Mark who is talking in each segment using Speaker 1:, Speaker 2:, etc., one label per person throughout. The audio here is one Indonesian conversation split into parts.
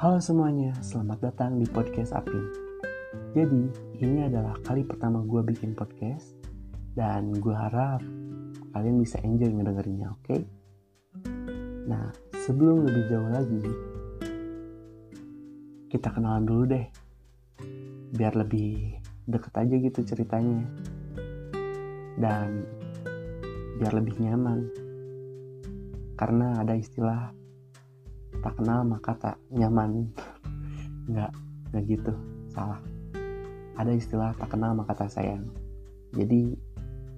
Speaker 1: Halo semuanya, selamat datang di podcast Apin. Jadi, ini adalah kali pertama gue bikin podcast dan gue harap kalian bisa enjoy ngedengerinnya, oke? Okay? Nah, sebelum lebih jauh lagi, kita kenalan dulu deh. Biar lebih deket aja gitu ceritanya. Dan biar lebih nyaman. Karena ada istilah tak kenal maka tak nyaman. Nggak nggak gitu. Salah. Ada istilah tak kenal maka tak sayang. Jadi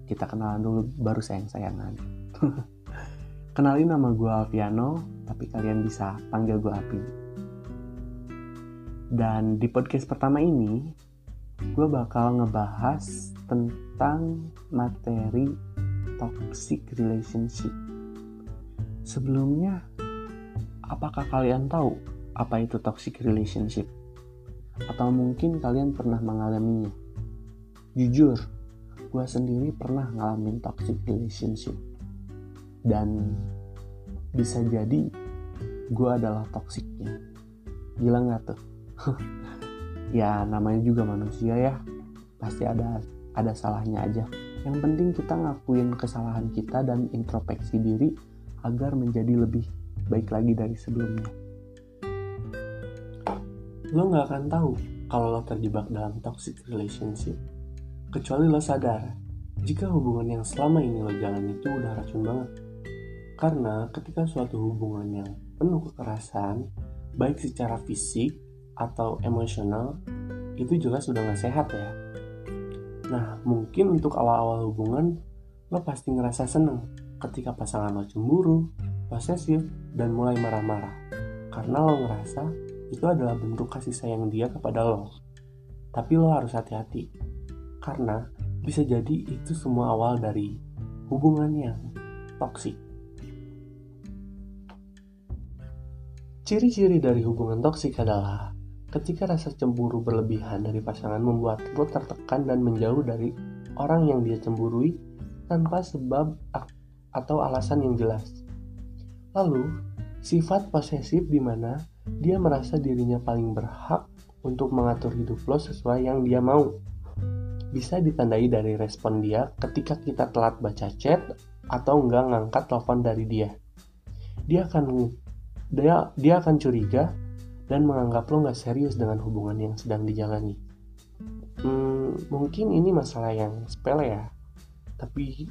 Speaker 1: kita kenalan dulu baru sayang sayangan kenalin nama gue Alfiano tapi kalian bisa panggil gue Api. Dan di podcast pertama ini gue bakal ngebahas tentang materi toxic relationship. Sebelumnya Apakah kalian tahu apa itu toxic relationship? Atau mungkin kalian pernah mengalaminya? Jujur, gue sendiri pernah ngalamin toxic relationship. Dan bisa jadi gue adalah toksiknya. Gila gak tuh? ya namanya juga manusia ya. Pasti ada ada salahnya aja. Yang penting kita ngakuin kesalahan kita dan introspeksi diri agar menjadi lebih baik lagi dari sebelumnya. Lo gak akan tahu kalau lo terjebak dalam toxic relationship, kecuali lo sadar jika hubungan yang selama ini lo jalan itu udah racun banget. Karena ketika suatu hubungan yang penuh kekerasan, baik secara fisik atau emosional, itu jelas sudah gak sehat ya. Nah, mungkin untuk awal-awal hubungan, lo pasti ngerasa seneng ketika pasangan lo cemburu, posesif, dan mulai marah-marah. Karena lo ngerasa itu adalah bentuk kasih sayang dia kepada lo. Tapi lo harus hati-hati. Karena bisa jadi itu semua awal dari hubungan yang toksik. Ciri-ciri dari hubungan toksik adalah ketika rasa cemburu berlebihan dari pasangan membuat lo tertekan dan menjauh dari orang yang dia cemburui tanpa sebab atau alasan yang jelas. Lalu, sifat posesif di mana dia merasa dirinya paling berhak untuk mengatur hidup lo sesuai yang dia mau. Bisa ditandai dari respon dia ketika kita telat baca chat atau enggak ngangkat telepon dari dia. Dia akan dia, dia akan curiga dan menganggap lo nggak serius dengan hubungan yang sedang dijalani. Hmm, mungkin ini masalah yang sepele ya, tapi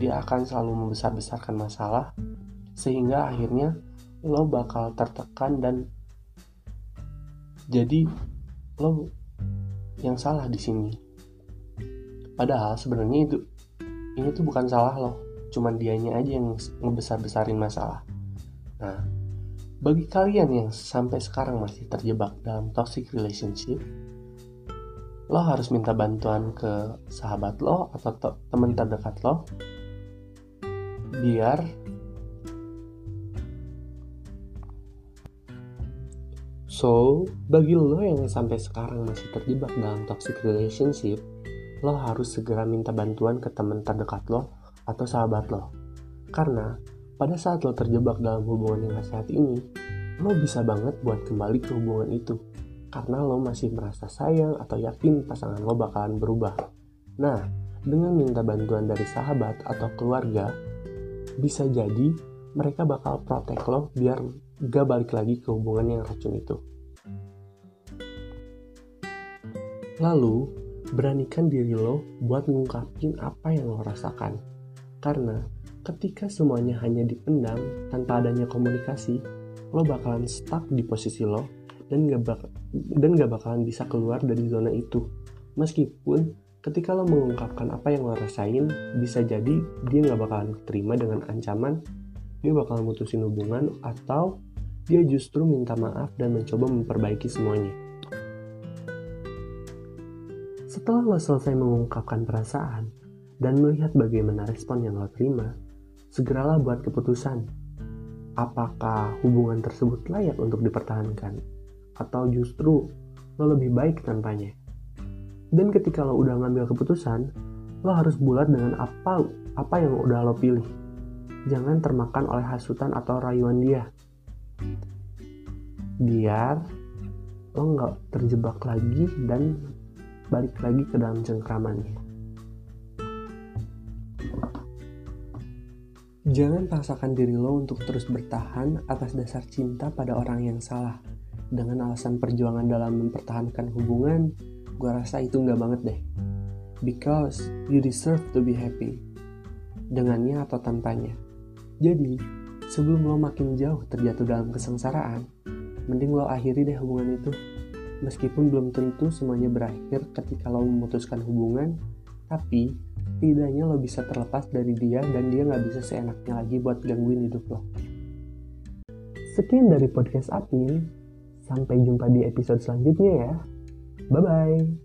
Speaker 1: dia akan selalu membesar-besarkan masalah sehingga akhirnya lo bakal tertekan dan jadi lo yang salah di sini. Padahal sebenarnya itu ini tuh bukan salah lo, cuman dianya aja yang ngebesar-besarin masalah. Nah, bagi kalian yang sampai sekarang masih terjebak dalam toxic relationship, lo harus minta bantuan ke sahabat lo atau teman terdekat lo biar So, bagi lo yang sampai sekarang masih terjebak dalam toxic relationship, lo harus segera minta bantuan ke teman terdekat lo atau sahabat lo. Karena pada saat lo terjebak dalam hubungan yang gak sehat ini, lo bisa banget buat kembali ke hubungan itu. Karena lo masih merasa sayang atau yakin pasangan lo bakalan berubah. Nah, dengan minta bantuan dari sahabat atau keluarga, bisa jadi mereka bakal protek lo biar gak balik lagi ke hubungan yang racun itu. Lalu, beranikan diri lo buat ngungkapin apa yang lo rasakan. Karena ketika semuanya hanya dipendam tanpa adanya komunikasi, lo bakalan stuck di posisi lo dan gak, bak dan gak bakalan bisa keluar dari zona itu. Meskipun ketika lo mengungkapkan apa yang lo rasain, bisa jadi dia gak bakalan terima dengan ancaman dia bakal mutusin hubungan atau dia justru minta maaf dan mencoba memperbaiki semuanya. Setelah lo selesai mengungkapkan perasaan dan melihat bagaimana respon yang lo terima, segeralah buat keputusan. Apakah hubungan tersebut layak untuk dipertahankan? Atau justru lo lebih baik tanpanya? Dan ketika lo udah ngambil keputusan, lo harus bulat dengan apa apa yang udah lo pilih. Jangan termakan oleh hasutan atau rayuan dia biar lo nggak terjebak lagi dan balik lagi ke dalam cengkramannya. Jangan paksakan diri lo untuk terus bertahan atas dasar cinta pada orang yang salah. Dengan alasan perjuangan dalam mempertahankan hubungan, gue rasa itu nggak banget deh. Because you deserve to be happy. Dengannya atau tanpanya. Jadi, sebelum lo makin jauh terjatuh dalam kesengsaraan, mending lo akhiri deh hubungan itu. Meskipun belum tentu semuanya berakhir ketika lo memutuskan hubungan, tapi setidaknya lo bisa terlepas dari dia dan dia nggak bisa seenaknya lagi buat gangguin hidup lo. Sekian dari podcast Apin, sampai jumpa di episode selanjutnya ya. Bye-bye.